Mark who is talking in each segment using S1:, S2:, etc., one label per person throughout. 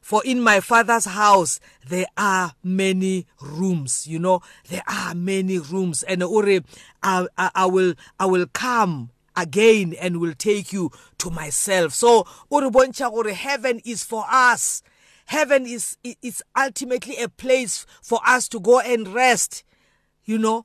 S1: for in my father's house there are many rooms you know there are many rooms and uri I, I, i will i will come again and will take you to myself so uri bontsha gore heaven is for us heaven is it's ultimately a place for us to go and rest you know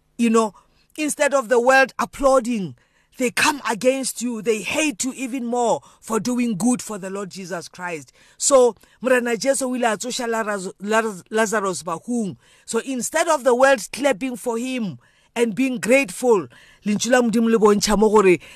S1: you know instead of the world applauding They come against you. They hate you even more for doing good for the Lord Jesus Christ. So, Morena Jesu will atsosha Lazarus Bahung. So instead of the world clapping for him and being grateful, lentšu la modimo le bontšha mo gore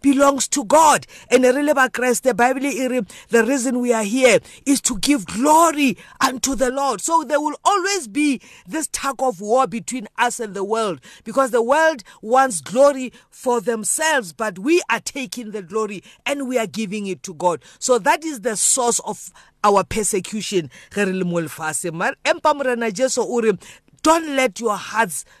S1: belongs to God and re le ba Kriste Bible iri the reason we are here is to give glory unto the Lord so there will always be this tug of war between us and the world because the world wants glory for themselves but we are taking the glory and we are giving it to God so that is the source of our persecution ge re le mo lefatshe empa morena jesu o re don't let your hearts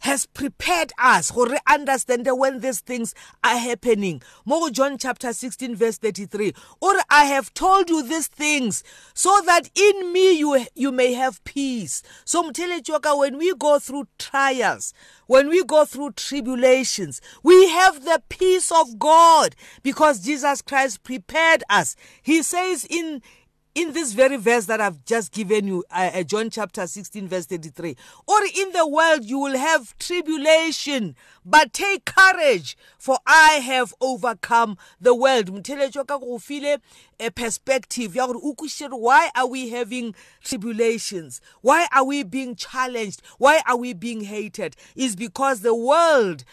S1: has prepared us gore understand when these things are happening mo go John chapter 16 verse 33 or i have told you these things so that in me you you may have peace so mtheletsi wa ka when we go through trials when we go through tribulations we have the peace of god because jesus christ prepared us he says in in this very verse that I've just given you, uh, uh John chapter 16, verse 33. Or in the world you will have tribulation, but take courage, for I have overcome the world. A eh, perspective. Why are we having tribulations? Why are we being challenged? Why are we being hated? Is because the world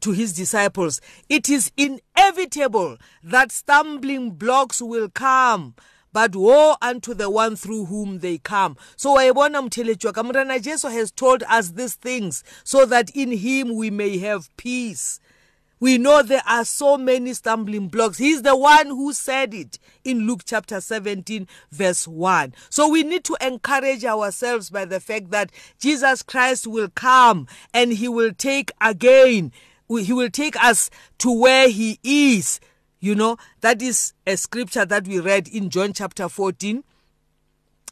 S1: to his disciples it is inevitable that stumbling blocks will come but woe unto the one through whom they come so wa e bona motheletse wa ka morena jesu has told us these things so that in him we may have peace We know there are so many stumbling blocks. He's the one who said it in Luke chapter 17, verse 1. So we need to encourage ourselves by the fact that Jesus Christ will come and he will take again, he will take us to where he is. You know, that is a scripture that we read in John chapter 14,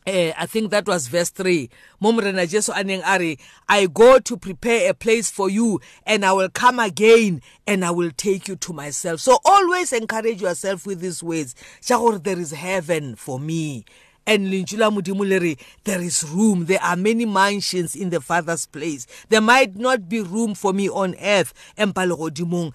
S1: Uh, I think that was verse 3. Momrena Jesu aneng are I go to prepare a place for you and I will come again and I will take you to myself. So always encourage yourself with these words. There is heaven for me. and lentšu la modimo le re there is room there are many mansions in the father's place there might not be room for me on earth empa legodimong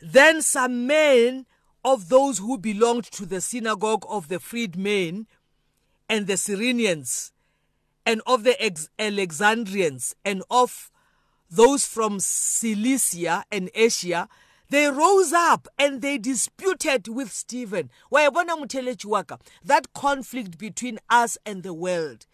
S1: Then some men of those who belonged to the synagogue of the freedmen and the Cyrenians, and of the Alexandrians, and of those from Cilicia and Asia, they rose up and they disputed with Stephen. Wayabona motheletse wa ka, that conflict between us and the world.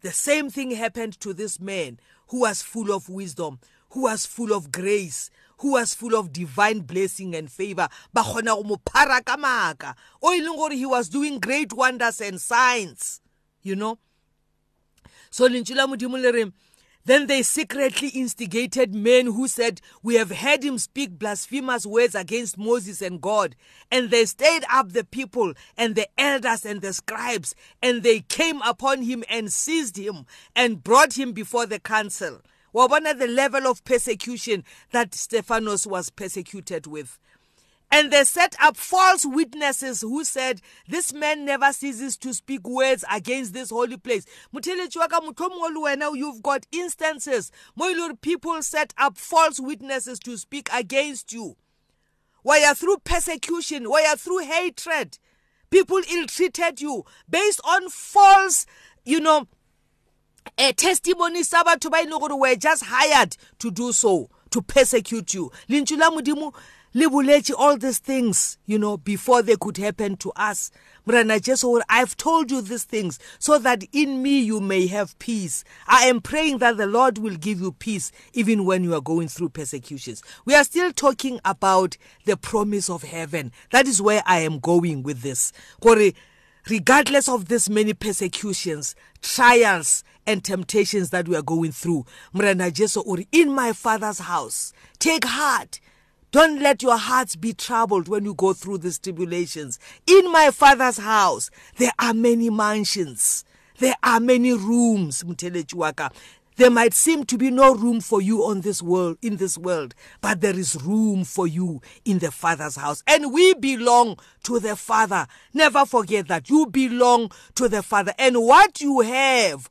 S1: the same thing happened to this man who was full of wisdom who was full of grace who was full of divine blessing and favor ba khona go mo phara ka maaka o ile e gore he was doing great wonders and signs you know so lentshila modimo le reng Then they secretly instigated men who said, We have heard him speak blasphemous words against Moses and God. And they stirred up the people and the elders and the scribes, and they came upon him and seized him and brought him before the council. wabona the level of persecution that Stephanos was persecuted with. And they set up false witnesses who said, This man never ceases to speak words against this holy place. You've got instances where people set up false witnesses to speak against you. Where through persecution, where through hatred, people ill treated you based on false, you know, a testimony sa batho ba ile gore were just hired to do so to persecute you lentšu la modimo le boletše all these things you know before they could happen to us morana jesu gore i've told you these things so that in me you may have peace i am praying that the lord will give you peace even when you are going through persecutions we are still talking about the promise of heaven that is where i am going with this gore regardless of this many persecutions trials and temptations that we are going through. Mrena Jesu uri in my father's house. Take heart. Don't let your hearts be troubled when you go through these tribulations. In my father's house there are many mansions. There are many rooms mtheletshi waka There might seem to be no room for you on this world in this world, but there is room for you in the Father's house. And we belong to the Father. Never forget that you belong to the Father and what you have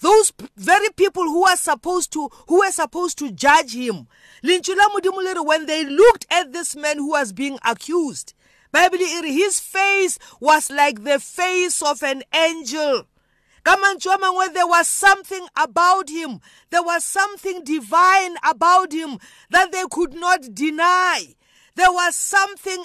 S1: those very people who are supposed to who were supposed to judge him lintshula modimo le re when they looked at this man who was being accused bible e re his face was like the face of an angel ka mantswe a mangwe there was something about him there was something divine about him that they could not deny there was something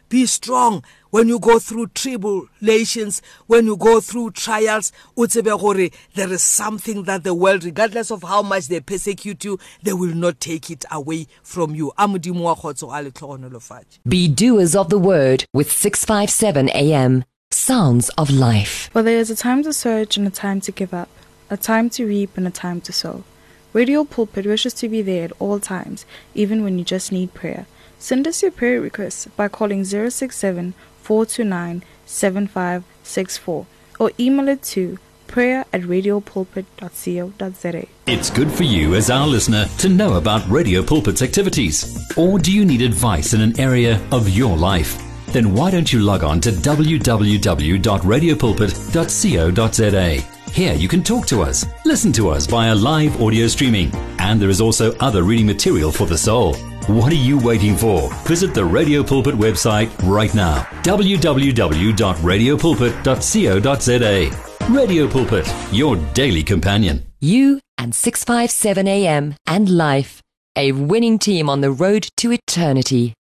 S1: be strong when you go through tribulations when you go through trials o tsebe gore there is something that the world regardless of how much they persecute you they will not take it away from you a modimo wa kgotso a letlhogonolofatše
S2: be doers of the word with 657 am sounds of life
S3: well there is a time to surge and a time to give up a time to reap and a time to sow Radio Pulpit wishes to be there at all times, even when you just need prayer. Send us your prayer requests by calling 067 429 7564 or email it to prayer at radiopulpit.co.za.
S4: It's good for you as our listener to know about Radio Pulpit's activities. Or do you need advice in an area of your life? Then why don't you log on to www.radiopulpit.co.za here you can talk to us, listen to us via live audio streaming, and there is also other reading material for the soul. What are you waiting for? Visit the Radio Pulpit website right now www.radiopulpit.co.za. Radio Pulpit, your daily companion.
S2: You and 657 AM and life, a winning team on the road to eternity.